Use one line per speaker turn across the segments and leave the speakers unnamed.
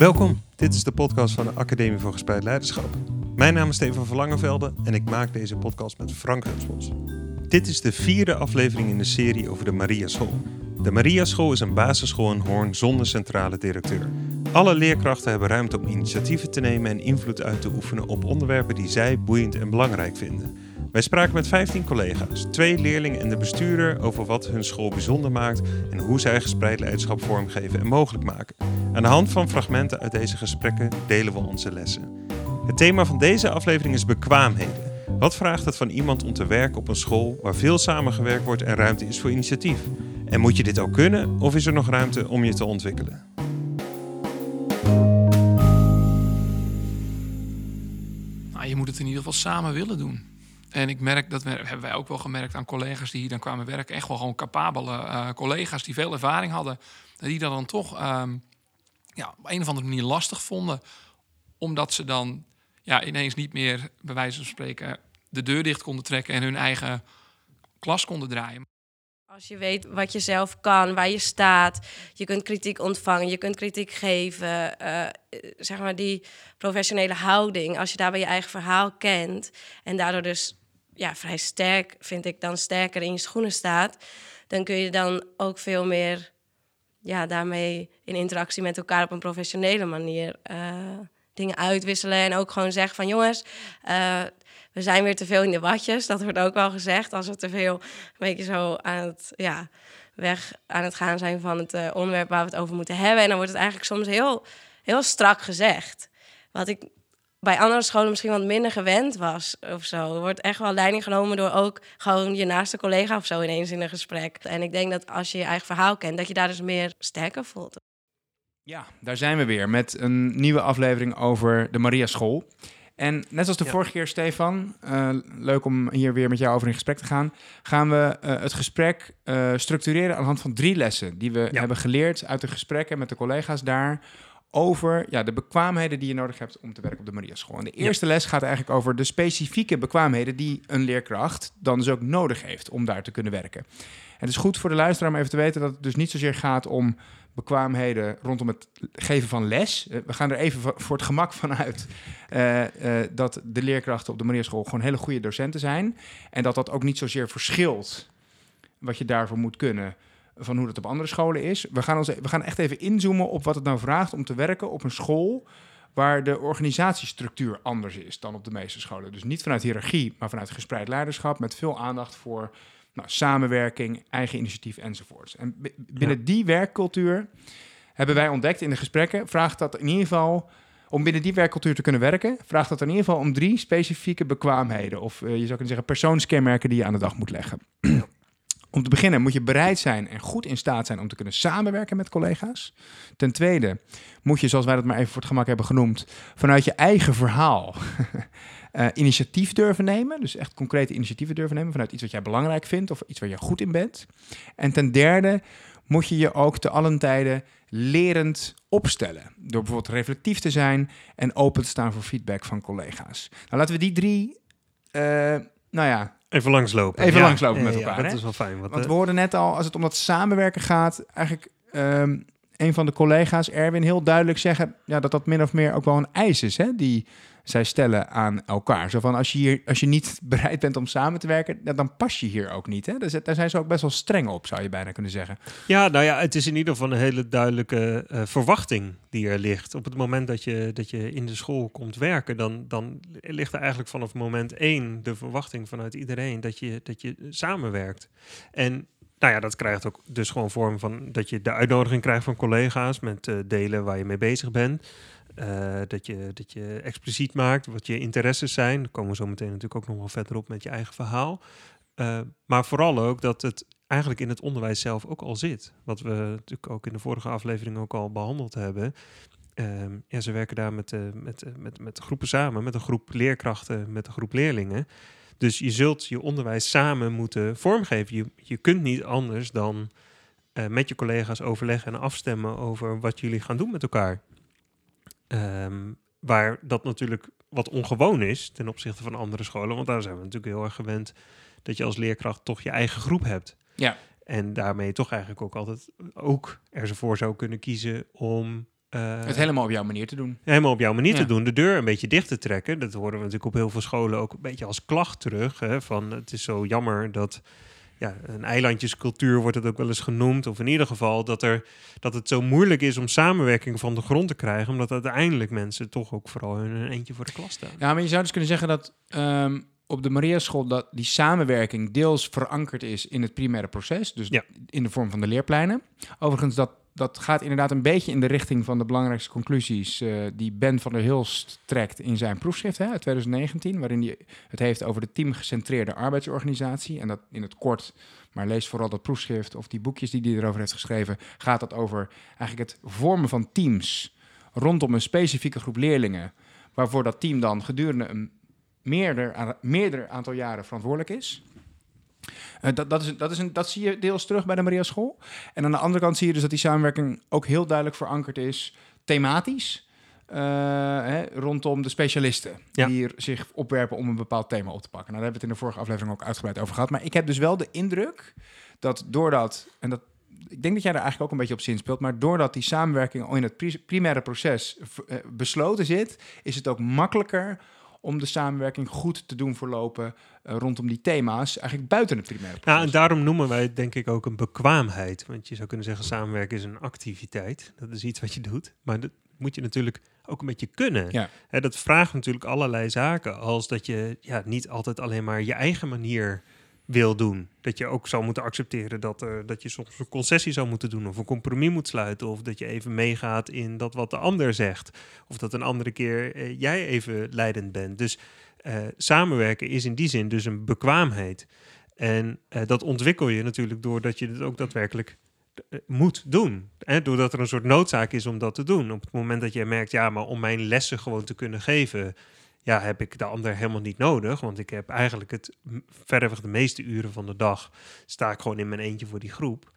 Welkom, dit is de podcast van de Academie voor Gespreid Leiderschap. Mijn naam is Stefan Verlangenvelde en ik maak deze podcast met Frank Hunsbos. Dit is de vierde aflevering in de serie over de Maria School. De Maria School is een basisschool in Hoorn zonder centrale directeur. Alle leerkrachten hebben ruimte om initiatieven te nemen en invloed uit te oefenen op onderwerpen die zij boeiend en belangrijk vinden. Wij spraken met 15 collega's, twee leerlingen en de bestuurder over wat hun school bijzonder maakt en hoe zij gespreid leiderschap vormgeven en mogelijk maken. Aan de hand van fragmenten uit deze gesprekken delen we onze lessen. Het thema van deze aflevering is bekwaamheden. Wat vraagt het van iemand om te werken op een school waar veel samengewerkt wordt en ruimte is voor initiatief? En moet je dit ook kunnen of is er nog ruimte om je te ontwikkelen?
Nou, je moet het in ieder geval samen willen doen. En ik merk, dat we, hebben wij ook wel gemerkt aan collega's die hier dan kwamen werken. Echt wel gewoon capabele uh, collega's die veel ervaring hadden. Die dat dan toch um, ja, op een of andere manier lastig vonden. Omdat ze dan ja, ineens niet meer, bij wijze van spreken, de deur dicht konden trekken en hun eigen klas konden draaien.
Als je weet wat je zelf kan, waar je staat, je kunt kritiek ontvangen, je kunt kritiek geven, uh, zeg maar die professionele houding, als je daarbij je eigen verhaal kent en daardoor dus ja, vrij sterk, vind ik, dan sterker in je schoenen staat, dan kun je dan ook veel meer ja, daarmee in interactie met elkaar op een professionele manier uh, dingen uitwisselen. En ook gewoon zeggen van jongens, uh, we zijn weer te veel in de watjes. Dat wordt ook wel gezegd. Als we te veel een beetje zo aan het, ja, weg aan het gaan zijn van het uh, onderwerp waar we het over moeten hebben. En dan wordt het eigenlijk soms heel, heel strak gezegd. Wat ik bij andere scholen misschien wat minder gewend was of zo. Er wordt echt wel leiding genomen door ook gewoon je naaste collega of zo ineens in een gesprek. En ik denk dat als je je eigen verhaal kent, dat je daar dus meer sterker voelt.
Ja, daar zijn we weer met een nieuwe aflevering over de Maria School. En net als de ja. vorige keer, Stefan, uh, leuk om hier weer met jou over in gesprek te gaan, gaan we uh, het gesprek uh, structureren aan de hand van drie lessen die we ja. hebben geleerd uit de gesprekken met de collega's daar over ja, de bekwaamheden die je nodig hebt om te werken op de Maria School. En de eerste ja. les gaat eigenlijk over de specifieke bekwaamheden die een leerkracht dan dus ook nodig heeft om daar te kunnen werken. En het is goed voor de luisteraar om even te weten dat het dus niet zozeer gaat om bekwaamheden rondom het geven van les. Uh, we gaan er even voor het gemak vanuit uh, uh, dat de leerkrachten op de Maria School gewoon hele goede docenten zijn. En dat dat ook niet zozeer verschilt wat je daarvoor moet kunnen van hoe dat op andere scholen is. We gaan, ons, we gaan echt even inzoomen op wat het nou vraagt om te werken op een school waar de organisatiestructuur anders is dan op de meeste scholen. Dus niet vanuit hiërarchie, maar vanuit gespreid leiderschap met veel aandacht voor nou, samenwerking, eigen initiatief enzovoorts. En binnen ja. die werkcultuur hebben wij ontdekt in de gesprekken, vraagt dat in ieder geval, om binnen die werkcultuur te kunnen werken, vraagt dat in ieder geval om drie specifieke bekwaamheden. Of uh, je zou kunnen zeggen persoonskenmerken die je aan de dag moet leggen. Om te beginnen moet je bereid zijn en goed in staat zijn om te kunnen samenwerken met collega's. Ten tweede moet je, zoals wij dat maar even voor het gemak hebben genoemd, vanuit je eigen verhaal uh, initiatief durven nemen. Dus echt concrete initiatieven durven nemen vanuit iets wat jij belangrijk vindt of iets waar je goed in bent. En ten derde moet je je ook te allen tijden lerend opstellen. Door bijvoorbeeld reflectief te zijn en open te staan voor feedback van collega's. Nou, laten we die drie, uh, nou ja,
Even langslopen.
Even
ja.
langslopen met elkaar.
Dat is wel fijn.
Want, want we hoorden net al, als het om dat samenwerken gaat, eigenlijk um, een van de collega's, Erwin, heel duidelijk zeggen ja, dat dat min of meer ook wel een eis is hè, die zij stellen aan elkaar. Zo van als je, hier, als je niet bereid bent om samen te werken, dan pas je hier ook niet. Hè? Dus, daar zijn ze ook best wel streng op, zou je bijna kunnen zeggen.
Ja, nou ja, het is in ieder geval een hele duidelijke uh, verwachting die er ligt. Op het moment dat je, dat je in de school komt werken, dan, dan ligt er eigenlijk vanaf moment één de verwachting vanuit iedereen dat je, dat je samenwerkt. En nou ja, dat krijgt ook dus gewoon vorm van dat je de uitnodiging krijgt van collega's met uh, delen waar je mee bezig bent. Uh, dat, je, dat je expliciet maakt wat je interesses zijn. Daar komen we zo meteen natuurlijk ook nog wel verder op met je eigen verhaal. Uh, maar vooral ook dat het eigenlijk in het onderwijs zelf ook al zit. Wat we natuurlijk ook in de vorige aflevering ook al behandeld hebben. Uh, ja, ze werken daar met, met, met, met groepen samen, met een groep leerkrachten, met een groep leerlingen. Dus je zult je onderwijs samen moeten vormgeven. Je, je kunt niet anders dan met je collega's overleggen en afstemmen over wat jullie gaan doen met elkaar. Um, waar dat natuurlijk wat ongewoon is ten opzichte van andere scholen. Want daar zijn we natuurlijk heel erg gewend dat je als leerkracht toch je eigen groep hebt.
Ja.
En daarmee toch eigenlijk ook altijd ook ervoor zou kunnen kiezen om eh,
Het helemaal op jouw manier te doen.
helemaal op jouw manier
Ja.
te doen. De deur een beetje dicht te trekken. Dat horen we natuurlijk op heel veel scholen ook een beetje als klacht terug. Hè, van het is zo jammer dat ja, een eilandjescultuur wordt het ook wel eens genoemd. Of in ieder geval dat, er, dat het zo moeilijk is om samenwerking van de grond te krijgen. Omdat uiteindelijk mensen toch ook vooral een eentje voor de klas staan.
Ja, maar je zou dus kunnen zeggen dat ehm, op de Mariaschool dat die samenwerking deels verankerd is in het primaire proces, dus
Ja.
in de vorm van de leerpleinen. Overigens, dat, dat gaat inderdaad een beetje in de richting van de belangrijkste conclusies eh, die Ben van der Hilst trekt in zijn proefschrift hè, uit 2019, waarin hij het heeft over de teamgecentreerde arbeidsorganisatie. En dat in het kort, maar lees vooral dat proefschrift of die boekjes die hij erover heeft geschreven, gaat dat over eigenlijk het vormen van teams rondom een specifieke groep leerlingen, waarvoor dat team dan gedurende een meerder, aan- meerder aantal jaren verantwoordelijk is. Eh, dat, dat, is, dat, is een, dat zie je deels terug bij de Maria School. En aan de andere kant zie je dus dat die samenwerking ook heel duidelijk verankerd is, thematisch, eh, hè, rondom de specialisten.
Ja.
Die zich opwerpen om een bepaald thema op te pakken. Nou, daar hebben we het in de vorige aflevering ook uitgebreid over gehad. Maar ik heb dus wel de indruk dat doordat, en dat, ik denk dat jij daar eigenlijk ook een beetje op zinspeelt, maar doordat die samenwerking al in het pri- primaire proces eh, besloten zit, is het ook makkelijker om de samenwerking goed te doen verlopen eh, rondom die thema's, eigenlijk buiten het primaire proces.
Ja, en daarom noemen wij het denk ik ook een bekwaamheid. Want je zou kunnen zeggen, samenwerken is een activiteit. Dat is iets wat je doet. Maar dat moet je natuurlijk ook een beetje kunnen.
Ja.
Hè, dat vraagt natuurlijk allerlei zaken. Als dat je ja, niet altijd alleen maar je eigen manier wil doen. Dat je ook zou moeten accepteren dat, er, dat je soms een concessie zou moeten doen... of een compromis moet sluiten... of dat je even meegaat in dat wat de ander zegt. Of dat een andere keer eh, jij even leidend bent. Dus eh, samenwerken is in die zin dus een bekwaamheid. En eh, dat ontwikkel je natuurlijk doordat je het ook daadwerkelijk eh, moet doen. Hè? Doordat er een soort noodzaak is om dat te doen. Op het moment dat je merkt, ja, maar om mijn lessen gewoon te kunnen geven, ja, heb ik de ander helemaal niet nodig. Want ik heb eigenlijk het verreweg de meeste uren van de dag sta ik gewoon in mijn eentje voor die groep.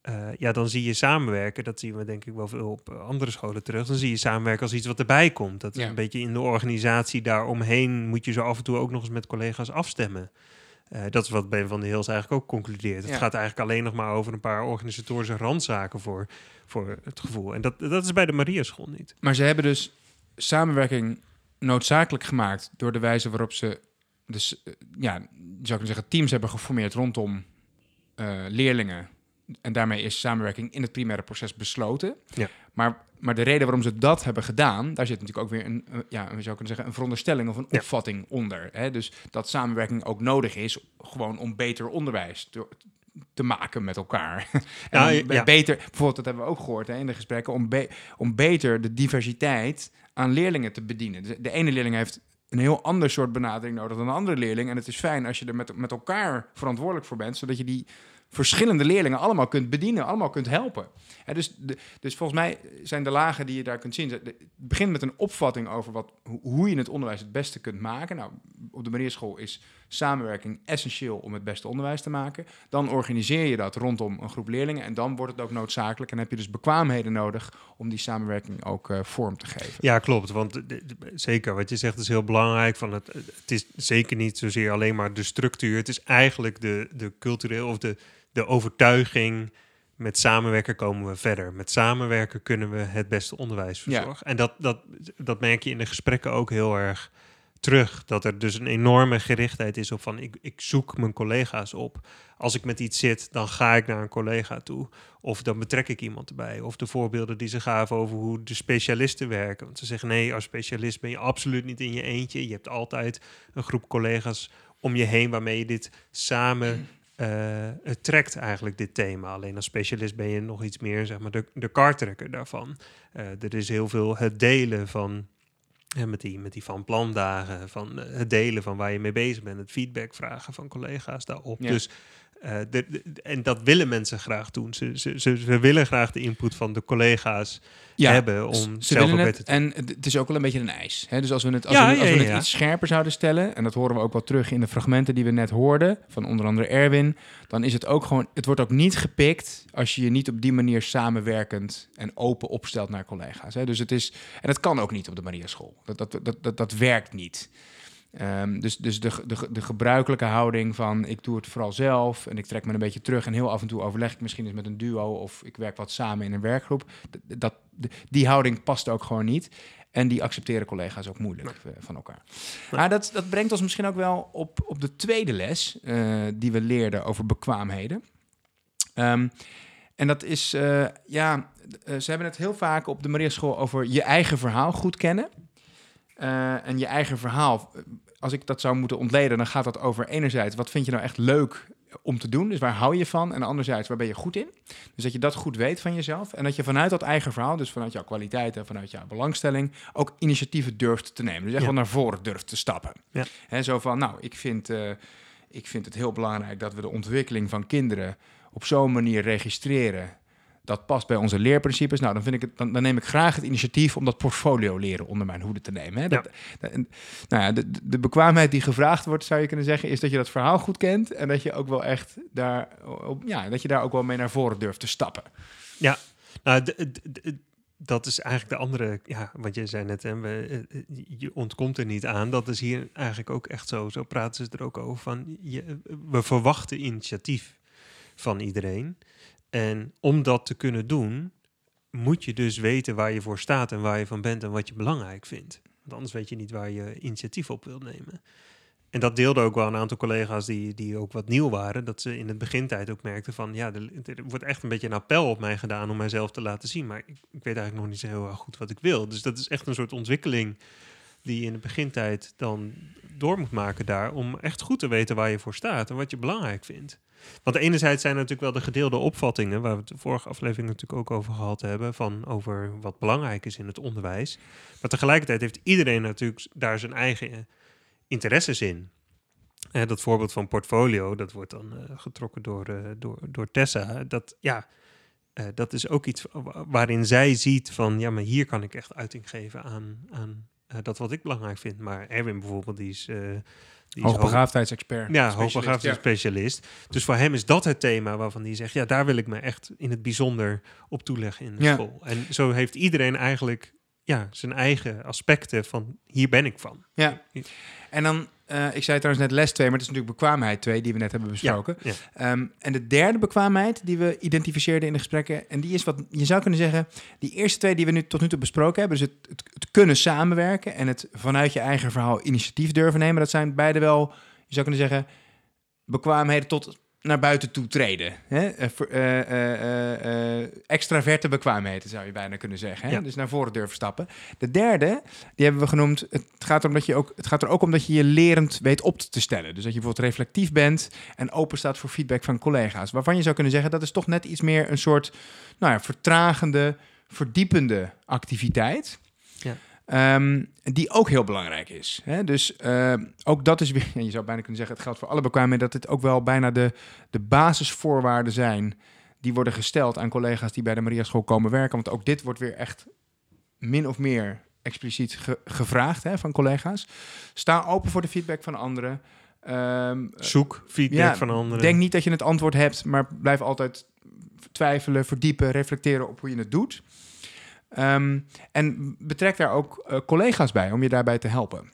Eh, ja, dan zie je samenwerken, dat zien we denk ik wel veel op eh, andere scholen terug. Dan zie je samenwerken als iets wat erbij komt. Dat is
Ja.
een beetje in de organisatie daaromheen moet je zo af en toe ook nog eens met collega's afstemmen. Eh, dat is wat Ben van der Heels eigenlijk ook concludeert. Het gaat eigenlijk alleen nog maar over een paar organisatorische randzaken voor, voor het gevoel. En dat, dat is bij de Mariaschool niet.
Maar ze hebben dus samenwerking noodzakelijk gemaakt door de wijze waarop ze, dus, eh, ja, zou kunnen zeggen, teams hebben geformeerd rondom eh, leerlingen. En daarmee is samenwerking in het primaire proces besloten.
Ja.
Maar, maar de reden waarom ze dat hebben gedaan, daar zit natuurlijk ook weer een, eh, ja, we zou kunnen zeggen, een veronderstelling of een
Ja.
opvatting onder. Hè? Dus dat samenwerking ook nodig is, gewoon om beter onderwijs te, te maken met elkaar. en
Ja, ja.
beter, bijvoorbeeld, dat hebben we ook gehoord hè, in de gesprekken, om, be- om beter de diversiteit aan leerlingen te bedienen. De ene leerling heeft een heel ander soort benadering nodig dan een andere leerling. En het is fijn als je er met, met elkaar verantwoordelijk voor bent, zodat je die verschillende leerlingen allemaal kunt bedienen, allemaal kunt helpen. Dus, de, dus volgens mij zijn de lagen die je daar kunt zien. Het begint met een opvatting over wat, hoe, je het onderwijs het beste kunt maken. Nou, op de Mariaschool is samenwerking essentieel om het beste onderwijs te maken. Dan organiseer je dat rondom een groep leerlingen en dan wordt het ook noodzakelijk. En heb je dus bekwaamheden nodig om die samenwerking ook eh, vorm te geven.
Ja, klopt. Want zeker wat je zegt is heel belangrijk. Van het, het is zeker niet zozeer alleen maar de structuur. Het is eigenlijk de, de cultureel of de, de overtuiging. Met samenwerken komen we verder. Met samenwerken kunnen we het beste onderwijs
Ja.
verzorgen. En dat, dat, dat merk je in de gesprekken ook heel erg terug. Dat er dus een enorme gerichtheid is op van ik, ik zoek mijn collega's op. Als ik met iets zit, dan ga ik naar een collega toe. Of dan betrek ik iemand erbij. Of de voorbeelden die ze gaven over hoe de specialisten werken. Want ze zeggen nee, als specialist ben je absoluut niet in je eentje. Je hebt altijd een groep collega's om je heen waarmee je dit samen het trekt eigenlijk dit thema. Alleen als specialist ben je nog iets meer zeg maar de, de kartrekker daarvan. Eh, er is heel veel het delen van ja, met, die, met die van plandagen, van eh, het delen van waar je mee bezig bent, het feedback vragen van collega's daarop.
Ja.
Dus, eh, de, de- en dat willen mensen graag doen. Ze, ze, ze, ze willen graag de input van de collega's hebben om zelf ook beter te
En het is ook wel een beetje een eis. Hè? Dus als we het, als
Ja,
we, als
ja,
we het iets scherper zouden stellen, en dat horen we ook wel terug in de fragmenten die we net hoorden, van onder andere Erwin, dan is het ook gewoon, het wordt ook niet gepikt als je je niet op die manier samenwerkend en open opstelt naar collega's. Hè? Dus het is, en dat kan ook niet op de Maria School. Dat, dat, dat, dat, dat werkt niet. Ehm, dus dus de, de, de gebruikelijke houding van ik doe het vooral zelf en ik trek me een beetje terug en heel af en toe overleg ik misschien eens met een duo of ik werk wat samen in een werkgroep. Dat, die houding past ook gewoon niet. En die accepteren collega's ook moeilijk eh, van elkaar. Maar dat, dat brengt ons misschien ook wel op, op de tweede les eh, die we leerden over bekwaamheden. Ehm, en dat is, eh, ja, ze hebben het heel vaak op de Maria School over je eigen verhaal goed kennen. Eh, en je eigen verhaal, als ik dat zou moeten ontleden, dan gaat dat over enerzijds, wat vind je nou echt leuk om te doen? Dus waar hou je van? En anderzijds, waar ben je goed in? Dus dat je dat goed weet van jezelf. En dat je vanuit dat eigen verhaal, dus vanuit jouw kwaliteiten, vanuit jouw belangstelling, ook initiatieven durft te nemen. Dus echt
Ja.
wel naar voren durft te stappen.
Ja.
Zo van, nou, ik vind, eh, ik vind het heel belangrijk dat we de ontwikkeling van kinderen op zo'n manier registreren. Dat past bij onze leerprincipes. Nou, dan, vind ik het, dan, dan neem ik graag het initiatief om dat portfolio leren onder mijn hoede te nemen. Hè. Dat, nou ja, de, de- bekwaamheid die gevraagd wordt, zou je kunnen zeggen, is dat je dat verhaal goed kent. En dat je ook wel echt daar, op, ja, dat je daar ook wel mee naar voren durft te stappen.
Nou, d- d- dat is eigenlijk de andere, ja, wat je zei net, hè, we, eh, je ontkomt er niet aan. Dat is hier eigenlijk ook echt zo. Zo praten ze er ook over van, je, we verwachten initiatief van iedereen. En om dat te kunnen doen, moet je dus weten waar je voor staat en waar je van bent en wat je belangrijk vindt. Want anders weet je niet waar je initiatief op wilt nemen. En dat deelde ook wel een aantal collega's die, die ook wat nieuw waren. Dat ze in het begintijd ook merkten van... ja, er, wordt echt een beetje een appel op mij gedaan om mijzelf te laten zien. Maar ik, ik weet eigenlijk nog niet zo heel goed wat ik wil. Dus dat is echt een soort ontwikkeling die je in de begintijd dan door moet maken daar... om echt goed te weten waar je voor staat en wat je belangrijk vindt. Want enerzijds zijn er natuurlijk wel de gedeelde opvattingen... waar we het de vorige aflevering natuurlijk ook over gehad hebben... van over wat belangrijk is in het onderwijs. Maar tegelijkertijd heeft iedereen natuurlijk daar zijn eigen interesses in. Eh, dat voorbeeld van portfolio, dat wordt dan eh, getrokken door, eh, door, door Tessa. Dat, ja, eh, dat is ook iets wa- waarin zij ziet van, ja, maar hier kan ik echt uiting geven aan, aan eh, dat wat ik belangrijk vind. Maar Erwin bijvoorbeeld, die is... die
Hoogbegaafdheidsexpert.
ja,
specialist,
hoogbegaafde
ja.
specialist. Dus voor hem is dat het thema waarvan hij zegt... ja, daar wil ik me echt in het bijzonder op toeleggen in de
Ja.
school. En zo heeft iedereen eigenlijk ja, zijn eigen aspecten van... hier ben ik van.
Ja. En dan, eh, ik zei trouwens net les 2, maar het is natuurlijk bekwaamheid 2 die we net hebben besproken.
Ja,
Ehm, en de derde bekwaamheid die we identificeerden in de gesprekken, en die is wat je zou kunnen zeggen, die eerste twee die we nu tot nu toe besproken hebben, dus het, het, het kunnen samenwerken en het vanuit je eigen verhaal initiatief durven nemen, dat zijn beide wel, je zou kunnen zeggen, bekwaamheden tot naar buiten toe treden. Hè? Eh, eh, eh, extraverte bekwaamheden zou je bijna kunnen zeggen. Hè?
Ja.
Dus naar voren durven stappen. De derde, die hebben we genoemd. Het gaat, erom dat je ook, het gaat er ook om dat je je lerend weet op te stellen. Dus dat je bijvoorbeeld reflectief bent en open staat voor feedback van collega's. Waarvan je zou kunnen zeggen dat is toch net iets meer een soort nou ja, vertragende, verdiepende activiteit. Ehm, die ook heel belangrijk is. Hè? Dus eh, ook dat is weer, ja, je zou bijna kunnen zeggen, het geldt voor alle bekwaamheden, dat het ook wel bijna de, de basisvoorwaarden zijn die worden gesteld aan collega's die bij de Maria School komen werken. Want ook dit wordt weer echt min of meer expliciet ge- gevraagd hè, van collega's. Sta open voor de feedback van anderen. Ehm,
Zoek feedback
ja,
van anderen.
Denk niet dat je het antwoord hebt, maar blijf altijd twijfelen, verdiepen, reflecteren op hoe je het doet. Ehm, en betrek daar ook eh, collega's bij om je daarbij te helpen.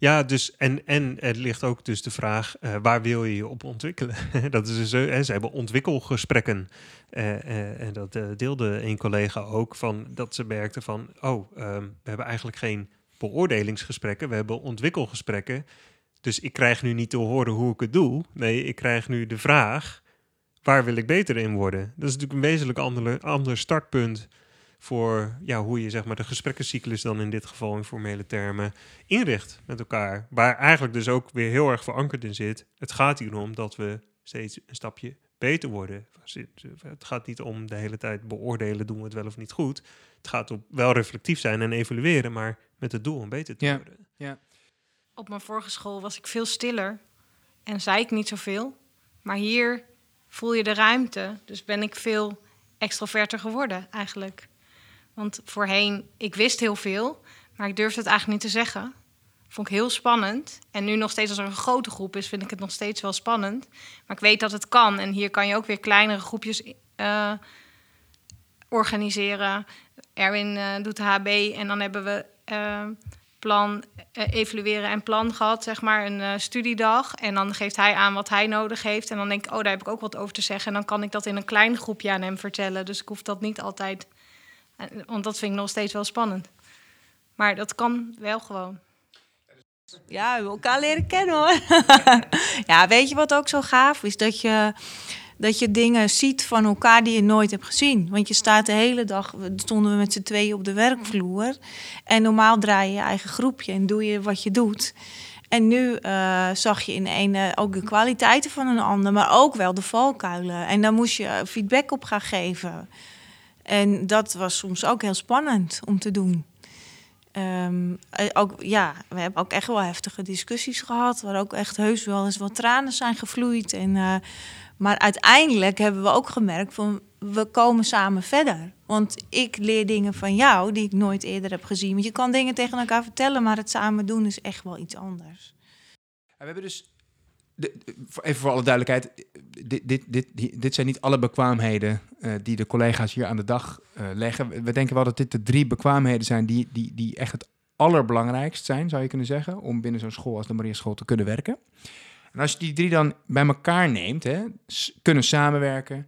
Ja, dus en, en er ligt ook dus de vraag, eh, waar wil je je op ontwikkelen? dat is dus, hè, ze hebben ontwikkelgesprekken. en dat deelde een collega ook, van, dat ze merkte van, oh, ehm, we hebben eigenlijk geen beoordelingsgesprekken, we hebben ontwikkelgesprekken. Dus ik krijg nu niet te horen hoe ik het doe. Nee, ik krijg nu de vraag, waar wil ik beter in worden? Dat is natuurlijk een wezenlijk ander, ander startpunt voor ja, hoe je zeg maar, de gesprekkencyclus dan in dit geval in formele termen inricht met elkaar. Waar eigenlijk dus ook weer heel erg verankerd in zit. Het gaat hier om dat we steeds een stapje beter worden. Het gaat niet om de hele tijd beoordelen, doen we het wel of niet goed. Het gaat om wel reflectief zijn en evalueren, maar met het doel om beter te
Ja.
worden.
Op mijn vorige school was ik veel stiller en zei ik niet zoveel. Maar hier voel je de ruimte, dus ben ik veel extroverter geworden eigenlijk. Want voorheen, ik wist heel veel, maar ik durfde het eigenlijk niet te zeggen. Vond ik heel spannend. En nu nog steeds als er een grote groep is, vind ik het nog steeds wel spannend. Maar ik weet dat het kan. En hier kan je ook weer kleinere groepjes eh, organiseren. Erwin eh, doet HB en dan hebben we eh, plan evalueren en plan gehad, zeg maar, een studiedag. En dan geeft hij aan wat hij nodig heeft. En dan denk ik, oh, daar heb ik ook wat over te zeggen. En dan kan ik dat in een klein groepje aan hem vertellen. Dus ik hoef dat niet altijd, want dat vind ik nog steeds wel spannend. Maar dat kan wel gewoon.
Ja, we hebben elkaar leren kennen hoor. ja, weet je wat ook zo gaaf is? Dat je, dat je dingen ziet van elkaar die je nooit hebt gezien. Want je staat de hele dag, stonden we met z'n tweeën op de werkvloer. En normaal draai je je eigen groepje en doe je wat je doet. En nu eh, zag je in een ook de kwaliteiten van een ander, maar ook wel de valkuilen. En daar moest je feedback op gaan geven. En dat was soms ook heel spannend om te doen. Ehm, eh, ook, ja, we hebben ook echt wel heftige discussies gehad. Waar ook echt heus wel eens wat tranen zijn gevloeid. En, eh, maar uiteindelijk hebben we ook gemerkt van we komen samen verder. Want ik leer dingen van jou die ik nooit eerder heb gezien. Want je kan dingen tegen elkaar vertellen, maar het samen doen is echt wel iets anders.
We hebben dus, even voor alle duidelijkheid, dit, dit, dit, dit, zijn niet alle bekwaamheden eh, die de collega's hier aan de dag eh, leggen. We- denken wel dat dit de drie bekwaamheden zijn die, die, die echt het allerbelangrijkst zijn, zou je kunnen zeggen, om binnen zo'n school als de Maria School te kunnen werken. En als je die drie dan bij elkaar neemt, hè, kunnen samenwerken,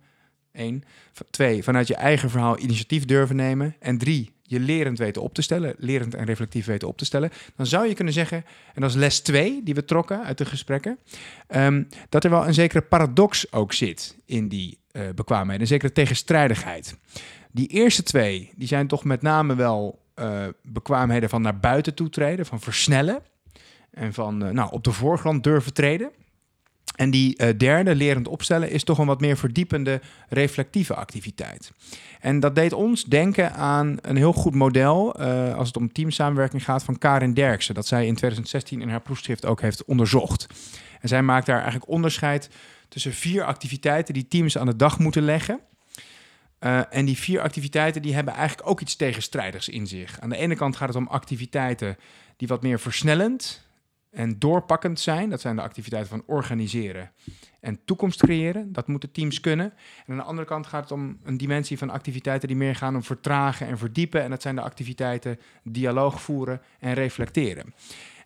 één. Twee, vanuit je eigen verhaal initiatief durven nemen. En drie, je lerend weten op te stellen, lerend en reflectief weten op te stellen. Dan zou je kunnen zeggen, en dat is les 2 die we trokken uit de gesprekken, ehm, dat er wel een zekere paradox ook zit in die eh bekwaamheden, een zekere tegenstrijdigheid. Die eerste twee, die zijn toch met name wel eh, bekwaamheden van naar buiten toe treden, van versnellen en van eh, nou, op de voorgrond durven treden. En die eh, derde, lerend opstellen, is toch een wat meer verdiepende, reflectieve activiteit. En dat deed ons denken aan een heel goed model eh, als het om teamsamenwerking gaat van Karin Derksen. Dat zij in 2016 in haar proefschrift ook heeft onderzocht. En zij maakt daar eigenlijk onderscheid tussen vier activiteiten die teams aan de dag moeten leggen. Eh, en die vier activiteiten die hebben eigenlijk ook iets tegenstrijdigs in zich. Aan de ene kant gaat het om activiteiten die wat meer versnellend en doorpakkend zijn. Dat zijn de activiteiten van organiseren en toekomst creëren. Dat moeten teams kunnen. En aan de andere kant gaat het om een dimensie van activiteiten die meer gaan om vertragen en verdiepen. En dat zijn de activiteiten dialoog voeren en reflecteren.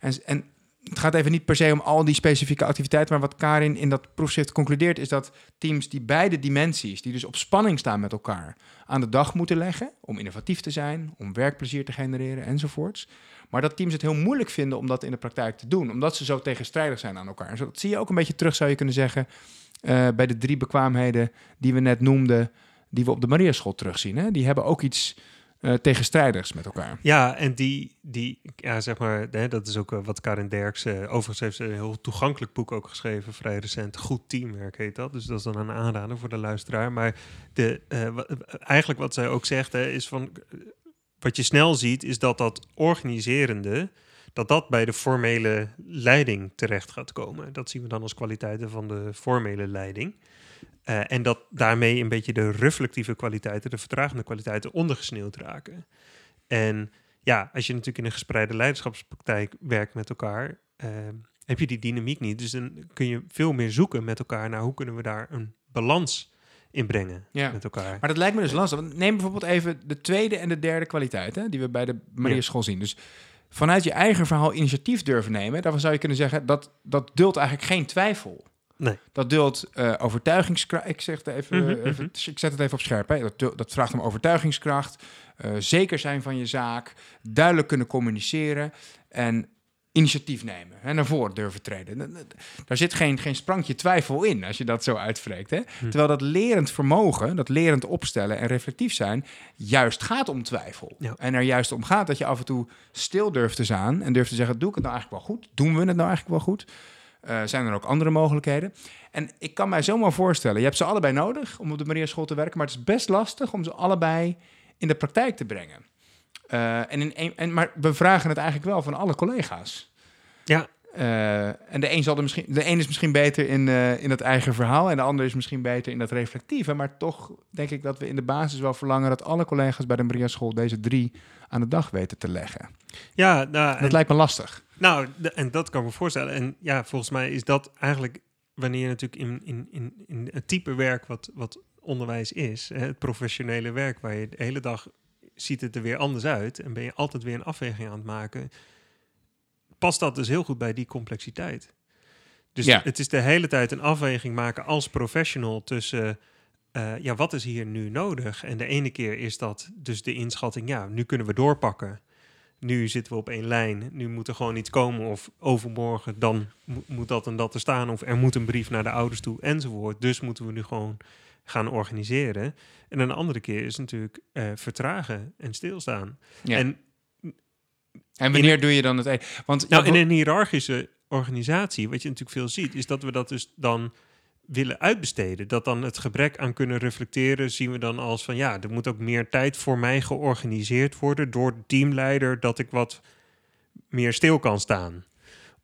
En, en het gaat even niet per se om al die specifieke activiteiten, maar wat Karin in dat proefschrift concludeert is dat teams die beide dimensies, die dus op spanning staan met elkaar, aan de dag moeten leggen om innovatief te zijn, om werkplezier te genereren enzovoorts. Maar dat teams het heel moeilijk vinden om dat in de praktijk te doen, omdat ze zo tegenstrijdig zijn aan elkaar. En dat zie je ook een beetje terug, zou je kunnen zeggen, eh, bij de drie bekwaamheden die we net noemden, die we op de Mariaschool terugzien. Hè? Die hebben ook iets eh, tegenstrijdigs met elkaar.
Ja, en die, die ja, zeg maar, hè, dat is ook eh, wat Karin Derks, eh, overigens heeft ze een heel toegankelijk boek ook geschreven, vrij recent. Goed teamwerk heet dat, dus dat is dan een aanrader voor de luisteraar. Maar de, eigenlijk wat zij ook zegt, hè, is van, wat je snel ziet, is dat dat organiserende, dat dat bij de formele leiding terecht gaat komen. Dat zien we dan als kwaliteiten van de formele leiding. Eh, en dat daarmee een beetje de reflectieve kwaliteiten, de vertragende kwaliteiten, ondergesneeuwd raken. En ja, als je natuurlijk in een gespreide leiderschapspraktijk werkt met elkaar, eh, heb je die dynamiek niet. Dus dan kun je veel meer zoeken met elkaar naar hoe kunnen we daar een balans in brengen
Ja.
met elkaar.
Maar dat lijkt me dus lastig. Want neem bijvoorbeeld even de tweede en de derde kwaliteit, hè, die we bij de Maria
Ja.
School zien. Dus vanuit je eigen verhaal initiatief durven nemen, daarvan zou je kunnen zeggen dat dat dult eigenlijk geen twijfel.
Nee.
Dat dult eh overtuigingskracht. Ik zeg het even,
Mhm,
even-
mhm.
ik zet het even op scherp. Hè. Dat, dat vraagt om overtuigingskracht, eh, zeker zijn van je zaak, duidelijk kunnen communiceren en initiatief nemen en naar voren durven treden. Daar zit geen, geen sprankje twijfel in als je dat zo uitspreekt. Hè?
Hm.
Terwijl dat lerend vermogen, dat lerend opstellen en reflectief zijn, juist gaat om twijfel.
Ja.
En er juist om gaat dat je af en toe stil durft te staan en durft te zeggen: doe ik het nou eigenlijk wel goed? Doen we het nou eigenlijk wel goed? Eh, zijn er ook andere mogelijkheden? En ik kan mij zomaar voorstellen, je hebt ze allebei nodig om op de Maria School te werken, maar het is best lastig om ze allebei in de praktijk te brengen. Eh, en in een, en, maar we vragen het eigenlijk wel van alle collega's.
Ja.
Eh, en de een, zal er misschien, de een is misschien beter in, eh, in het eigen verhaal en de ander is misschien beter in dat reflectieve. Maar toch denk ik dat we in de basis wel verlangen dat alle collega's bij de Maria School deze drie aan de dag weten te leggen.
Ja, nou,
Dat
en-
lijkt me lastig.
Nou, en dat kan ik me voorstellen. En ja, volgens mij is dat eigenlijk wanneer je natuurlijk in, in, in, in het type werk wat, wat onderwijs is, hè, het professionele werk waar je de hele dag ziet het er weer anders uit en ben je altijd weer een afweging aan het maken. past dat dus heel goed bij die complexiteit. Dus
Ja.
het is de hele tijd een afweging maken als professional tussen, eh, ja, wat is hier nu nodig? En de ene keer is dat dus de inschatting, ja, nu kunnen we doorpakken. Nu zitten we op één lijn. Nu moet er gewoon iets komen. Of overmorgen dan mo- moet dat en dat er staan. Of er moet een brief naar de ouders toe enzovoort. Dus moeten we nu gewoon gaan organiseren. En een andere keer is natuurlijk eh, vertragen en stilstaan.
Ja.
En
En wanneer doe je dan het... e- Want
nou, in een hiërarchische organisatie, wat je natuurlijk veel ziet, is dat we dat dus dan willen uitbesteden. Dat dan het gebrek aan kunnen reflecteren zien we dan als van ja, er moet ook meer tijd voor mij georganiseerd worden door de teamleider dat ik wat meer stil kan staan.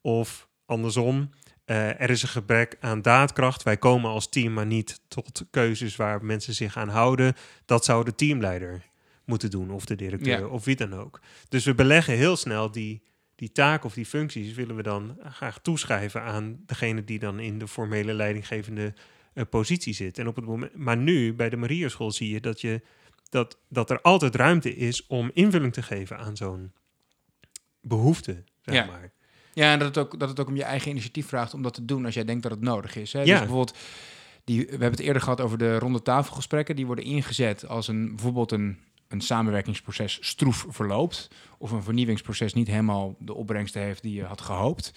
Of andersom, eh, er is een gebrek aan daadkracht. Wij komen als team maar niet tot keuzes waar mensen zich aan houden. Dat zou de teamleider moeten doen, of de directeur,
Ja.
of wie dan ook. Dus we beleggen heel snel die, die taak of die functies willen we dan graag toeschrijven aan degene die dan in de formele leidinggevende eh, positie zit. En op het moment, maar nu bij de Mariaschool zie je dat, je dat, dat er altijd ruimte is om invulling te geven aan zo'n behoefte, zeg
Ja.
maar.
Ja, en dat het, ook, dat het ook om je eigen initiatief vraagt om dat te doen als jij denkt dat het nodig is. Hè?
Ja.
Dus bijvoorbeeld, die, we hebben het eerder gehad over de ronde tafelgesprekken. Die worden ingezet als een, bijvoorbeeld een, een samenwerkingsproces stroef verloopt. Of een vernieuwingsproces niet helemaal de opbrengsten heeft die je had gehoopt.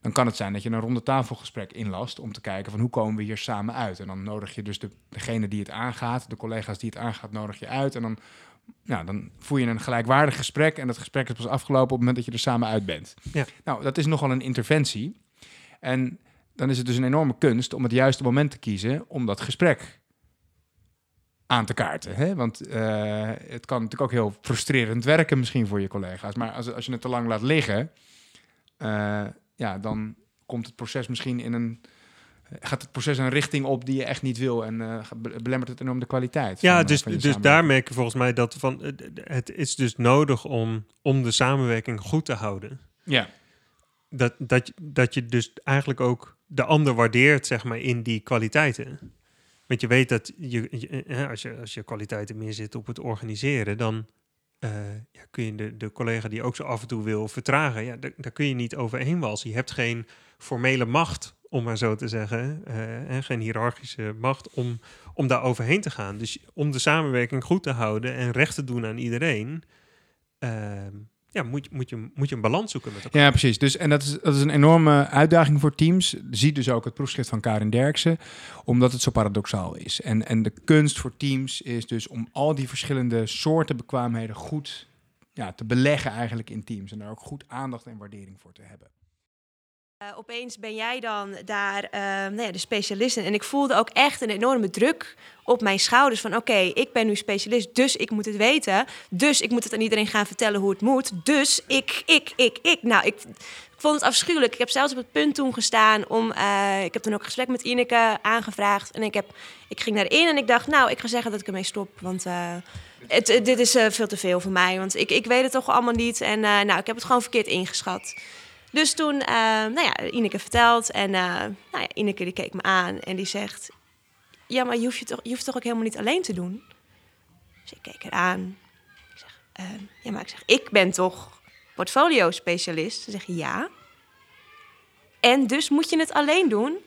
Dan kan het zijn dat je een ronde tafelgesprek inlast om te kijken van hoe komen we hier samen uit. En dan nodig je dus de, degene die het aangaat, de collega's die het aangaat, nodig je uit. En dan, nou, dan voer je een gelijkwaardig gesprek. En dat gesprek is pas afgelopen op het moment dat je er samen uit bent.
Ja.
Nou, dat is nogal een interventie. En dan is het dus een enorme kunst om het juiste moment te kiezen om dat gesprek aan te kaarten. Hè? Want eh, het kan natuurlijk ook heel frustrerend werken misschien voor je collega's. Maar als, als je het te lang laat liggen, eh, ja, dan komt het proces misschien in een... Gaat het proces een richting op die je echt niet wil en eh, be- belemmert het enorm de kwaliteit?
Ja,
van, eh,
dus,
van
dus daar merk je volgens mij dat van, eh, het is dus nodig om, om de samenwerking goed te houden.
Ja,
Dat, dat, dat je dus eigenlijk ook de ander waardeert, zeg maar, in die kwaliteiten. Want je weet dat je, je, als, je, als je kwaliteiten meer zit op het organiseren, dan ja, kun je de, de collega die ook zo af en toe wil vertragen, ja, daar, daar kun je niet overheen walsen. Je hebt geen formele macht, om maar zo te zeggen, eh, en geen hiërarchische macht om, om daar overheen te gaan. Dus om de samenwerking goed te houden en recht te doen aan iedereen, ehm, ja, moet, moet, je, moet je een balans zoeken met elkaar.
Ja, precies. Dus, en dat is, dat is een enorme uitdaging voor teams. Zie dus ook het proefschrift van Karin Derksen, omdat het zo paradoxaal is. En, en de kunst voor teams is dus om al die verschillende soorten bekwaamheden goed ja, te beleggen eigenlijk in teams. En daar ook goed aandacht en waardering voor te hebben.
Eh, opeens ben jij dan daar eh, nou ja, de specialist in. En ik voelde ook echt een enorme druk op mijn schouders. Van oké, ik ben nu specialist, dus ik moet het weten. Dus ik moet het aan iedereen gaan vertellen hoe het moet. Dus ik, ik, ik, ik. Nou, ik, ik vond het afschuwelijk. Ik heb zelfs op het punt toen gestaan om... eh, ik heb toen ook een gesprek met Ineke aangevraagd. En ik, heb, ik ging daarin en ik dacht, nou, ik ga zeggen dat ik ermee stop. Want... het, dit is veel te veel voor mij, want ik, ik weet het toch allemaal niet. En nou, ik heb het gewoon verkeerd ingeschat. Dus toen, eh, nou ja, Ineke verteld. En eh, nou ja, Ineke die keek me aan en die zegt... Ja, maar je hoeft, je, toch, je hoeft toch ook helemaal niet alleen te doen? Dus ik keek haar aan. Ik zeg, eh, ja, maar ik zeg, ik ben toch portfolio-specialist? Ze zegt, ja. En dus moet je het alleen doen?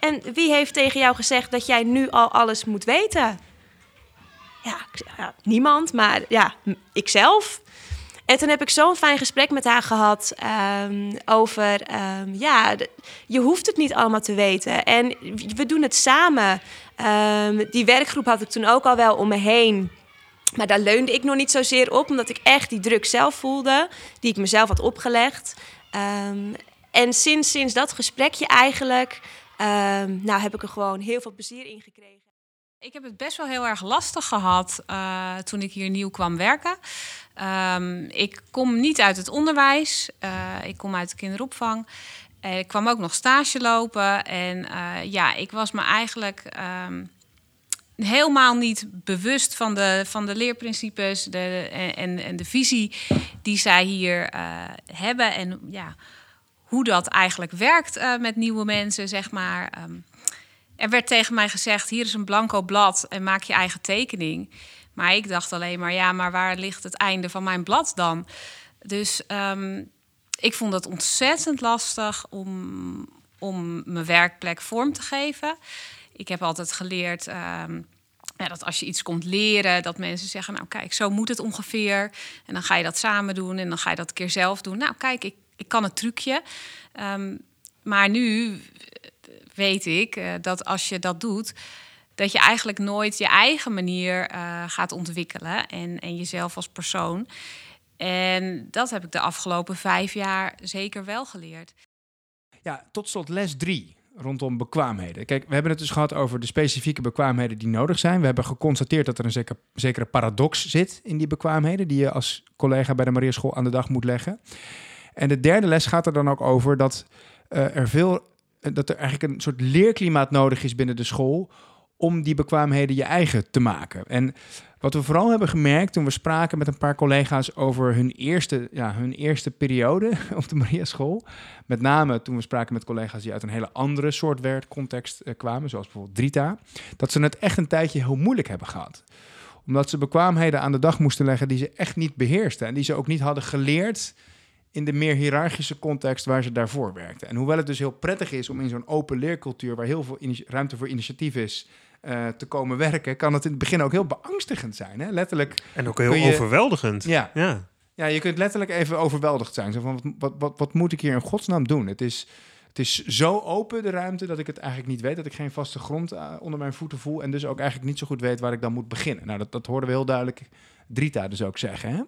En wie heeft tegen jou gezegd dat jij nu al alles moet weten? Ja, ik zeg, ja niemand, maar ja, ikzelf. En toen heb ik zo'n fijn gesprek met haar gehad ehm, over, ehm, ja, je hoeft het niet allemaal te weten. En we doen het samen. Ehm, die werkgroep had ik toen ook al wel om me heen. Maar daar leunde ik nog niet zozeer op, omdat ik echt die druk zelf voelde, die ik mezelf had opgelegd. En sinds, sinds dat gesprekje eigenlijk, nou heb ik er gewoon heel veel plezier in gekregen.
Ik heb het best wel heel erg lastig gehad eh, toen ik hier nieuw kwam werken. Ehm, ik kom niet uit het onderwijs. eh, ik kom uit de kinderopvang. Eh, ik kwam ook nog stage lopen. En ja, ik was me eigenlijk ehm, helemaal niet bewust van de, van de leerprincipes de, en, en de visie die zij hier hebben. En ja, hoe dat eigenlijk werkt met nieuwe mensen, zeg maar. Ehm, er werd tegen mij gezegd: hier is een blanco blad en maak je eigen tekening. Maar ik dacht alleen maar: ja, maar waar ligt het einde van mijn blad dan? Dus ehm, ik vond het ontzettend lastig om, om mijn werkplek vorm te geven. Ik heb altijd geleerd ehm, ja, dat als je iets komt leren, dat mensen zeggen: Nou, kijk, zo moet het ongeveer. En dan ga je dat samen doen en dan ga je dat een keer zelf doen. Nou, kijk, ik, ik kan het trucje. Ehm, maar nu weet ik eh, dat als je dat doet, dat je eigenlijk nooit je eigen manier eh, gaat ontwikkelen en, en jezelf als persoon. En dat heb ik de afgelopen vijf jaar zeker wel geleerd.
Ja, tot slot les drie rondom bekwaamheden. Kijk, we hebben het dus gehad over de specifieke bekwaamheden die nodig zijn. We hebben geconstateerd dat er een zeker, zekere paradox zit in die bekwaamheden... die je als collega bij de Maria School aan de dag moet leggen. En de derde les gaat er dan ook over dat uh, er veel... dat er eigenlijk een soort leerklimaat nodig is binnen de school om die bekwaamheden je eigen te maken. En wat we vooral hebben gemerkt toen we spraken met een paar collega's over hun eerste, ja, hun eerste periode op de Maria School. Met name toen we spraken met collega's die uit een hele andere soort werkcontext uh, kwamen, zoals bijvoorbeeld Drita. Dat ze het echt een tijdje heel moeilijk hebben gehad. Omdat ze bekwaamheden aan de dag moesten leggen die ze echt niet beheersten. En die ze ook niet hadden geleerd in de meer hiërarchische context waar ze daarvoor werkten. En hoewel het dus heel prettig is om in zo'n open leercultuur, waar heel veel ruimte voor initiatief is, uh, te komen werken, kan het in het begin ook heel beangstigend zijn. Hè? Letterlijk.
En ook heel je, overweldigend.
Ja. ja. Ja, je kunt letterlijk even overweldigd zijn. Zo van, wat, wat, wat, moet ik hier in godsnaam doen? Het is, het is zo open, de ruimte, dat ik het eigenlijk niet weet. Dat ik geen vaste grond uh, onder mijn voeten voel. En dus ook eigenlijk niet zo goed weet waar ik dan moet beginnen. Nou, dat, dat hoorden we heel duidelijk Drita dus ook zeggen. Hè?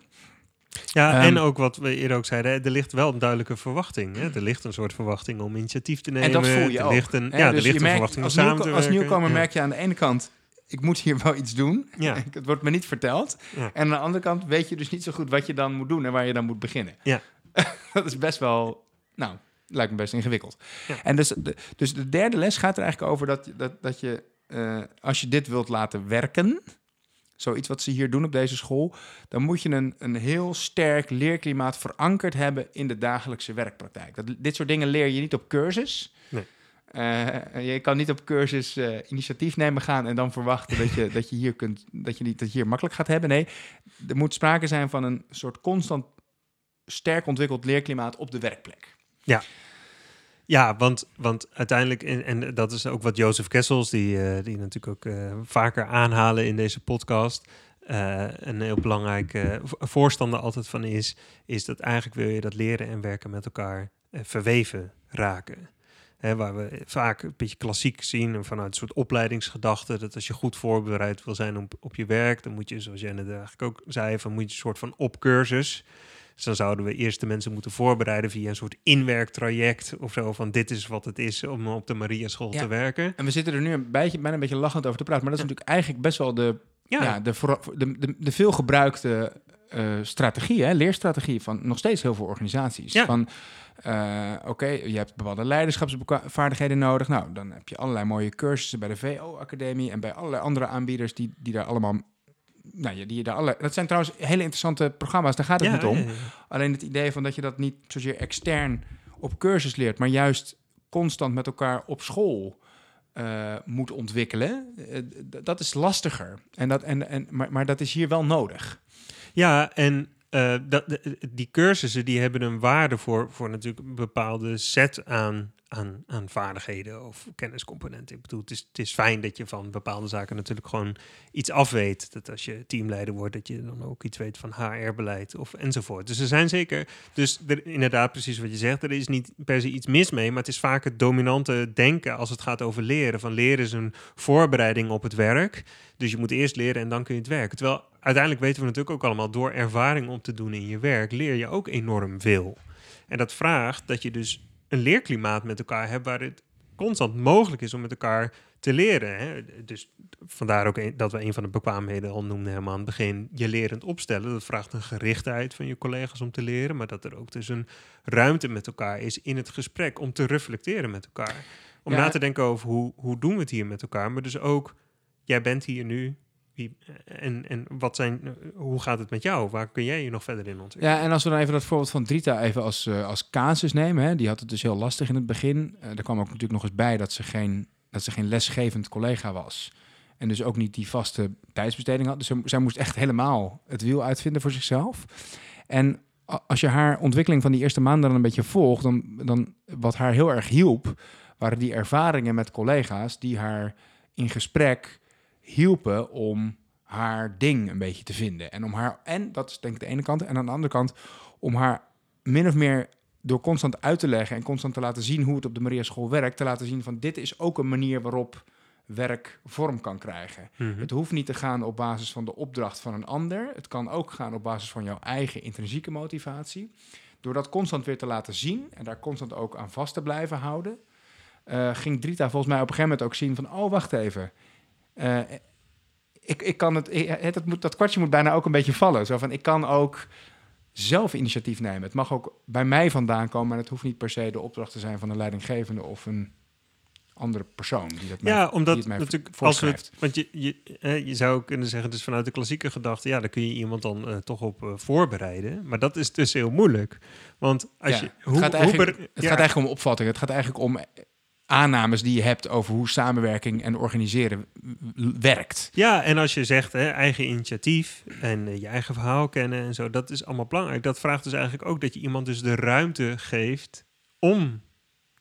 Ja, en ehm, ook wat we eerder ook zeiden, er ligt wel een duidelijke verwachting. Hè? Er ligt een soort verwachting om initiatief te nemen.
En dat voel je
er
ook.
Ligt een, ja, dus er ligt een merkt, verwachting om samen te
werken. Als nieuwkomer merk je aan de ene kant, ik moet hier wel iets doen. Ja. het wordt me niet verteld. En aan de andere kant weet je dus niet zo goed wat je dan moet doen en waar je dan moet beginnen.
Ja.
dat is best wel, nou, lijkt me best ingewikkeld. En dus de, dus de derde les gaat er eigenlijk over dat, dat, dat je, uh, als je dit wilt laten werken zoiets wat ze hier doen op deze school, dan moet je een, een heel sterk leerklimaat verankerd hebben in de dagelijkse werkpraktijk. Dat, dit soort dingen leer je niet op cursus. Nee. Uh, je kan niet op cursus uh, initiatief nemen gaan en dan verwachten dat je, dat je hier kunt, dat je niet dat je hier makkelijk gaat hebben. Nee, er moet sprake zijn van een soort constant sterk ontwikkeld leerklimaat op de werkplek.
Ja. Ja, want, want uiteindelijk, en, en dat is ook wat Jozef Kessels, die, uh, die natuurlijk ook uh, vaker aanhalen in deze podcast, uh, een heel belangrijke voorstander altijd van is, is dat eigenlijk wil je dat leren en werken met elkaar verweven raken. Hè, waar we vaak een beetje klassiek zien vanuit een soort opleidingsgedachte, dat als je goed voorbereid wil zijn op, op je werk, dan moet je, zoals net eigenlijk ook zei, van moet je een soort van opcursus. Dus dan zouden we eerst de mensen moeten voorbereiden via een soort inwerktraject of zo. Van dit is wat het is om op de Maria School te werken.
En we zitten er nu een beetje, bijna een beetje lachend over te praten. Maar dat is natuurlijk eigenlijk best wel de, ja. de, de, de, de veelgebruikte uh, strategie, hè, leerstrategie van nog steeds heel veel organisaties. Ja. Van uh, oké, je hebt bepaalde leiderschapsvaardigheden nodig. Nou, dan heb je allerlei mooie cursussen bij de VO-academie en bij allerlei andere aanbieders die, die daar allemaal nou, die, daar alle, dat zijn trouwens hele interessante programma's, daar gaat het niet om. Alleen het idee van dat je dat niet zozeer extern op cursus leert, maar juist constant met elkaar op school uh, moet ontwikkelen, uh, dat is lastiger. En dat, en, en, maar, maar dat is hier wel nodig.
Ja, en uh, dat, die cursussen die hebben een waarde voor, voor natuurlijk een bepaalde set aan aan, vaardigheden of kenniscomponenten. Ik bedoel, het is, het is fijn dat je van bepaalde zaken natuurlijk gewoon iets afweet. Dat als je teamleider wordt, dat je dan ook iets weet van HR-beleid of enzovoort. Dus er zijn zeker, dus er, inderdaad precies wat je zegt, er is niet per se iets mis mee, maar het is vaak het dominante denken als het gaat over leren. Van leren is een voorbereiding op het werk. Dus je moet eerst leren en dan kun je het werken. Terwijl uiteindelijk weten we natuurlijk ook allemaal, door ervaring op te doen in je werk, leer je ook enorm veel. En dat vraagt dat je dus een leerklimaat met elkaar hebben waar het constant mogelijk is om met elkaar te leren. Hè? Dus vandaar ook dat we een van de bekwaamheden al noemden helemaal aan het begin. Je lerend opstellen, dat vraagt een gerichtheid van je collega's om te leren, maar dat er ook dus een ruimte met elkaar is in het gesprek om te reflecteren met elkaar. Om na te denken over hoe, hoe doen we het hier met elkaar, maar dus ook, jij bent hier nu, en, en wat zijn, hoe gaat het met jou? Waar kun jij je nog verder in ontwikkelen?
Ja, en als we dan even dat voorbeeld van Drita even als, uh, als casus nemen. Hè, die had het dus heel lastig in het begin. Uh, er kwam ook natuurlijk nog eens bij dat ze, geen, dat ze geen lesgevend collega was. En dus ook niet die vaste tijdsbesteding had. Dus zij moest echt helemaal het wiel uitvinden voor zichzelf. En als je haar ontwikkeling van die eerste maanden dan een beetje volgt, dan, dan wat haar heel erg hielp, waren die ervaringen met collega's die haar in gesprek hielpen om haar ding een beetje te vinden. En om haar, en dat is denk ik de ene kant, en aan de andere kant, om haar min of meer door constant uit te leggen en constant te laten zien hoe het op de Maria School werkt, te laten zien van dit is ook een manier waarop werk vorm kan krijgen.
Mhm.
Het hoeft niet te gaan op basis van de opdracht van een ander. Het kan ook gaan op basis van jouw eigen intrinsieke motivatie. Door dat constant weer te laten zien en daar constant ook aan vast te blijven houden, eh, ging Drita volgens mij op een gegeven moment ook zien van, oh wacht even, Eh, ik, ik kan het, eh, het, het moet, dat kwartje moet bijna ook een beetje vallen. Zo van, ik kan ook zelf initiatief nemen. Het mag ook bij mij vandaan komen, maar het hoeft niet per se de opdracht te zijn van een leidinggevende of een andere persoon die dat
Ja, omdat
het mij
natuurlijk als het, want je, je, je zou kunnen zeggen, dus vanuit de klassieke gedachte, ja, daar kun je iemand dan eh, toch op voorbereiden. Maar dat is dus heel moeilijk. Want als
Ja,
je,
het gaat, eigenlijk,
ber-
het
ja,
gaat eigenlijk om opvattingen. Het gaat eigenlijk om aannames die je hebt over hoe samenwerking en organiseren werkt.
Ja, en als je zegt hè, eigen initiatief en eh, je eigen verhaal kennen en zo, dat is allemaal belangrijk. Dat vraagt dus eigenlijk ook dat je iemand dus de ruimte geeft om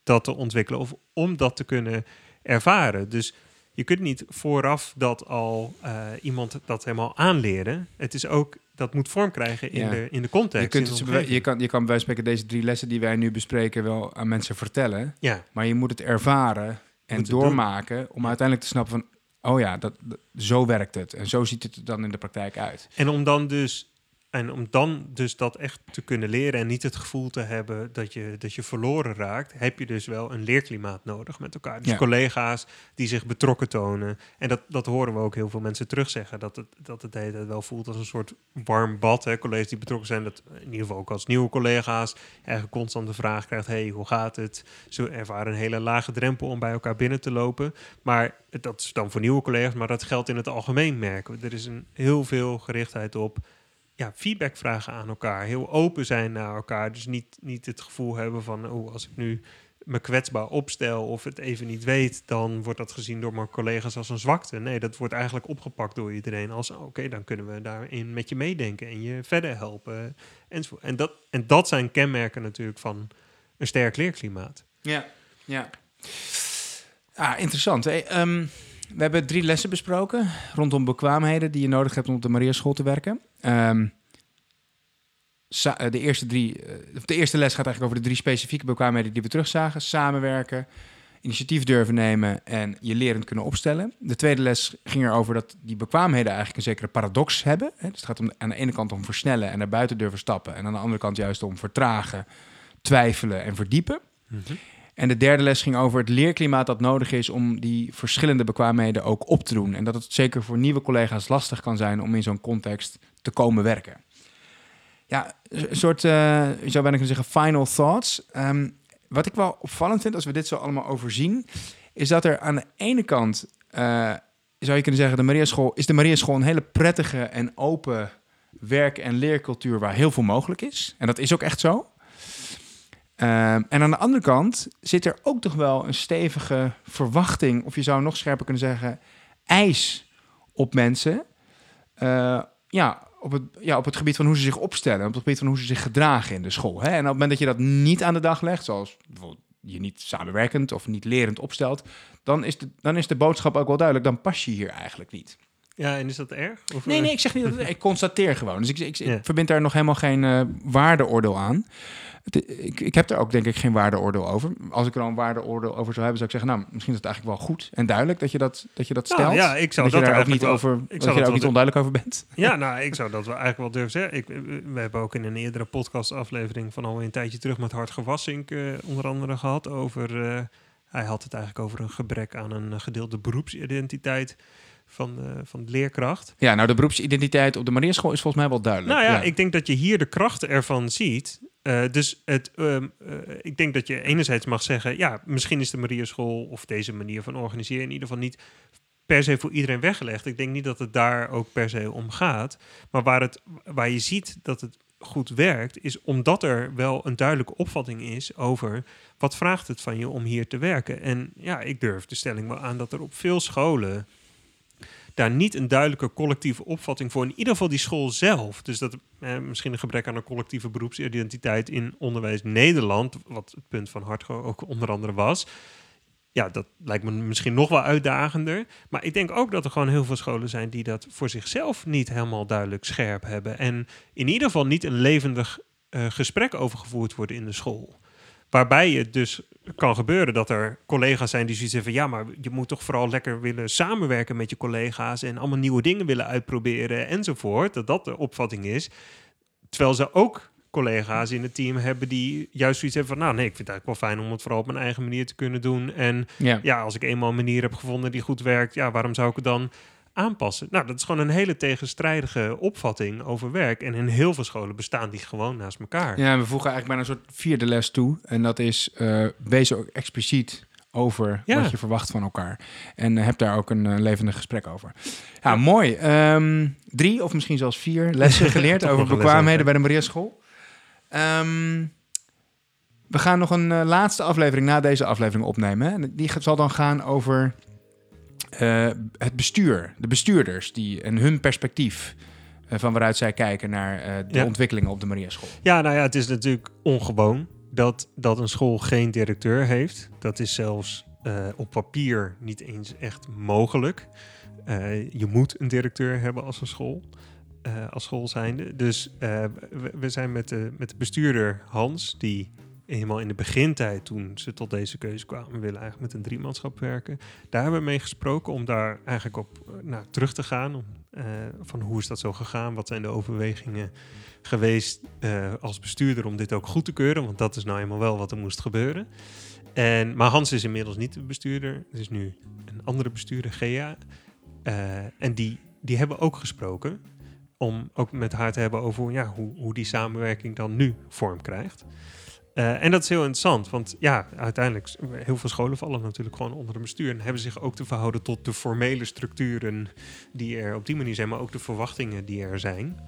dat te ontwikkelen of om dat te kunnen ervaren. Dus je kunt niet vooraf dat al eh, iemand dat helemaal aanleren. Het is ook, dat moet vorm krijgen in,
Ja.
de, in de context.
Je, kunt het,
de
je, kan, je kan bij spreken deze drie lessen die wij nu bespreken wel aan mensen vertellen.
Ja,
Maar je moet het ervaren en
het
doormaken om uiteindelijk te snappen van... oh ja, dat, dat- zo werkt het. En zo ziet het er dan in de praktijk uit.
En om dan dus en om dan dus dat echt te kunnen leren en niet het gevoel te hebben dat je, dat je verloren raakt, heb je dus wel een leerklimaat nodig met elkaar. Dus
Ja.
collega's die zich betrokken tonen. En dat, dat horen we ook heel veel mensen terugzeggen. Dat het, dat het de hele tijd wel voelt als een soort warm bad. Hè. Collega's die betrokken zijn, dat in ieder geval ook als nieuwe collega's, eigenlijk constant de vraag krijgt: hey, hoe gaat het? Ze ervaren een hele lage drempel om bij elkaar binnen te lopen. Maar dat is dan voor nieuwe collega's, maar dat geldt in het algemeen, merken we. Er is een heel veel gerichtheid op ja, feedback vragen aan elkaar. Heel open zijn naar elkaar. Dus niet, niet het gevoel hebben van, oh, als ik nu me kwetsbaar opstel of het even niet weet, dan wordt dat gezien door mijn collega's als een zwakte. Nee, dat wordt eigenlijk opgepakt door iedereen als, oké, dan kunnen we daarin met je meedenken en je verder helpen. Enzovoort. En dat, en dat zijn kenmerken natuurlijk van een sterk leerklimaat.
Ja, ja. Ah, interessant. Hey, ehm, we hebben drie lessen besproken rondom bekwaamheden die je nodig hebt om op de Maria School te werken. Ehm, eh, de, eerste drie, eh, de eerste les gaat eigenlijk over de drie specifieke bekwaamheden die we terugzagen. Samenwerken, initiatief durven nemen en je lerend kunnen opstellen. De tweede les ging erover dat die bekwaamheden eigenlijk een zekere paradox hebben. Dus het gaat om, aan de ene kant om versnellen en naar buiten durven stappen. En aan de andere kant juist om vertragen, twijfelen en verdiepen. En de derde les ging over het leerklimaat dat nodig is om die verschillende bekwaamheden ook op te doen. En dat het zeker voor nieuwe collega's lastig kan zijn om in zo'n context te komen werken. Ja, een soort, eh, zou bijna kunnen zeggen, final thoughts. Ehm, wat ik wel opvallend vind als we dit zo allemaal overzien, is dat er aan de ene kant, eh, zou je kunnen zeggen, de Maria School, is de Maria School een hele prettige en open werk- en leercultuur waar heel veel mogelijk is. En dat is ook echt zo. Ehm, en aan de andere kant zit er ook toch wel een stevige verwachting, of je zou nog scherper kunnen zeggen, eis op mensen. Eh, ja, op het, ja, op het gebied van hoe ze zich opstellen, op het gebied van hoe ze zich gedragen in de school. Hè? En op het moment dat je dat niet aan de dag legt, zoals bijvoorbeeld je niet samenwerkend of niet lerend opstelt, dan is de, dan is de boodschap ook wel duidelijk, dan pas je hier eigenlijk niet.
Ja, en is dat erg? Of,
Nee,
eh,
nee, ik zeg niet dat. Ik constateer gewoon. Dus ik, ik, verbind daar nog helemaal geen eh, waardeoordeel aan. Het- ik, ik heb daar ook denk ik geen waardeoordeel over. Als ik er al een waardeoordeel over zou hebben, zou ik zeggen, nou, misschien is het eigenlijk wel goed en duidelijk dat je dat, dat, je dat
Nou,
stelt.
ja, ik zou
dat
dat
je daar
er
ook niet
wel-
over,
ik
dat je ook niet onduidelijk over bent.
Ja, nou, ik zou dat wel eigenlijk wel durven zeggen. Ik, we hebben ook in een eerdere podcastaflevering van al een tijdje terug met Hart Gewassink eh, onder andere gehad over... eh, hij had het eigenlijk over een gebrek aan een gedeelde beroepsidentiteit van, eh, van de leerkracht.
Ja, nou, de beroepsidentiteit op de Maria School is volgens mij wel duidelijk.
Nou ja, ik denk dat je hier de krachten ervan ziet. Eh, dus het, ehm, eh, ik denk dat je enerzijds mag zeggen... ja, misschien is de Mariaschool of deze manier van organiseren... in ieder geval niet per se voor iedereen weggelegd. Ik denk niet dat het daar ook per se om gaat. Maar waar, het, waar je ziet dat het goed werkt... is omdat er wel een duidelijke opvatting is over... wat vraagt het van je om hier te werken. En ja, ik durf de stelling wel aan dat er op veel scholen daar niet een duidelijke collectieve opvatting voor. In ieder geval die school zelf. Dus dat eh, misschien een gebrek aan een collectieve beroepsidentiteit in onderwijs Nederland, wat het punt van Hartgo ook onder andere was. Ja, dat lijkt me misschien nog wel uitdagender. Maar ik denk ook dat er gewoon heel veel scholen zijn die dat voor zichzelf niet helemaal duidelijk scherp hebben. En in ieder geval niet een levendig uh, gesprek over gevoerd wordt in de school. Waarbij het dus kan gebeuren dat er collega's zijn die zoiets hebben van ja, maar je moet toch vooral lekker willen samenwerken met je collega's en allemaal nieuwe dingen willen uitproberen enzovoort. Dat dat de opvatting is. Terwijl ze ook collega's in het team hebben die juist zoiets hebben van nou nee, ik vind het eigenlijk wel fijn om het vooral op mijn eigen manier te kunnen doen. En ja, ja als ik eenmaal een manier heb gevonden die goed werkt, ja, waarom zou ik het dan aanpassen. Nou, dat is gewoon een hele tegenstrijdige opvatting over werk. En in heel veel scholen bestaan die gewoon naast elkaar.
Ja, we voegen eigenlijk bijna een soort vierde les toe. En dat is, uh, wees ook expliciet over wat je verwacht van elkaar. En uh, heb daar ook een uh, levendig gesprek over. Ja, mooi. Um, drie of misschien zelfs vier lessen geleerd over bekwaamheden bij de Maria School. Um, we gaan nog een laatste aflevering na deze aflevering opnemen. Hè? Die zal dan gaan over uh, het bestuur, de bestuurders die, en hun perspectief uh, van waaruit zij kijken naar uh, de ja. ontwikkelingen op de Maria School.
Ja, nou ja, het is natuurlijk ongewoon dat, dat een school geen directeur heeft. Dat is zelfs op papier niet eens echt mogelijk. je moet een directeur hebben als een school. als school zijnde. Dus we, we, zijn met de, met de bestuurder Hans, die helemaal in de begintijd, toen ze tot deze keuze kwamen, willen eigenlijk met een driemanschap werken. Daar hebben we mee gesproken om daar eigenlijk op nou, terug te gaan. Om, uh, van hoe is dat zo gegaan? Wat zijn de overwegingen geweest uh, als bestuurder om dit ook goed te keuren? Want dat is nou eenmaal wel wat er moest gebeuren. En, maar Hans is inmiddels niet de bestuurder. Het is nu een andere bestuurder, Gea. en die, die hebben ook gesproken om ook met haar te hebben over ja, hoe, hoe die samenwerking dan nu vorm krijgt. Uh, en dat is heel interessant, want ja, uiteindelijk, heel veel scholen vallen natuurlijk gewoon onder een bestuur en hebben zich ook te verhouden tot de formele structuren die er op die manier zijn, maar ook de verwachtingen die er zijn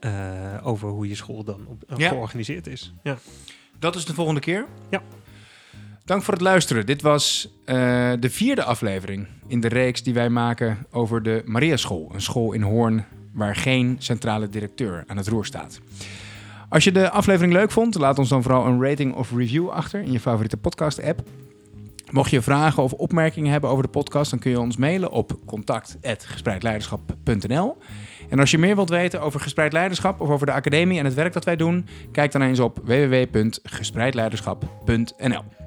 uh, over hoe je school dan op, uh, ja. georganiseerd is. Ja.
Dat is de volgende keer.
Ja.
Dank voor het luisteren. Dit was de vierde aflevering in de reeks die wij maken over de Maria School, een school in Hoorn waar geen centrale directeur aan het roer staat. Als je de aflevering leuk vond, laat ons dan vooral een rating of review achter in je favoriete podcast-app. Mocht je vragen of opmerkingen hebben over de podcast, dan kun je ons mailen op contact.gespreidleiderschap.nl. En als je meer wilt weten over gespreid leiderschap of over de academie en het werk dat wij doen, kijk dan eens op www.gespreidleiderschap.nl.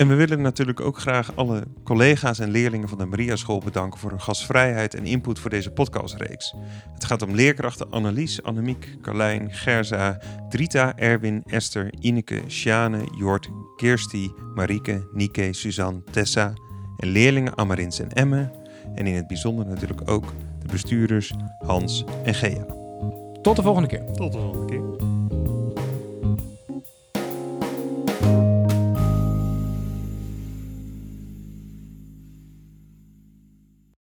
En we willen natuurlijk ook graag alle collega's en leerlingen van de Maria School bedanken voor hun gastvrijheid en input voor deze podcastreeks. Het gaat om leerkrachten Annelies, Annemiek, Carlijn, Gerza, Drita, Erwin, Esther, Ineke, Sjane, Jort, Kirsti, Marieke, Nike, Suzanne, Tessa en leerlingen Amarins en Emme. En in het bijzonder natuurlijk ook de bestuurders Hans en Gea.
Tot de volgende keer.
Tot de volgende keer.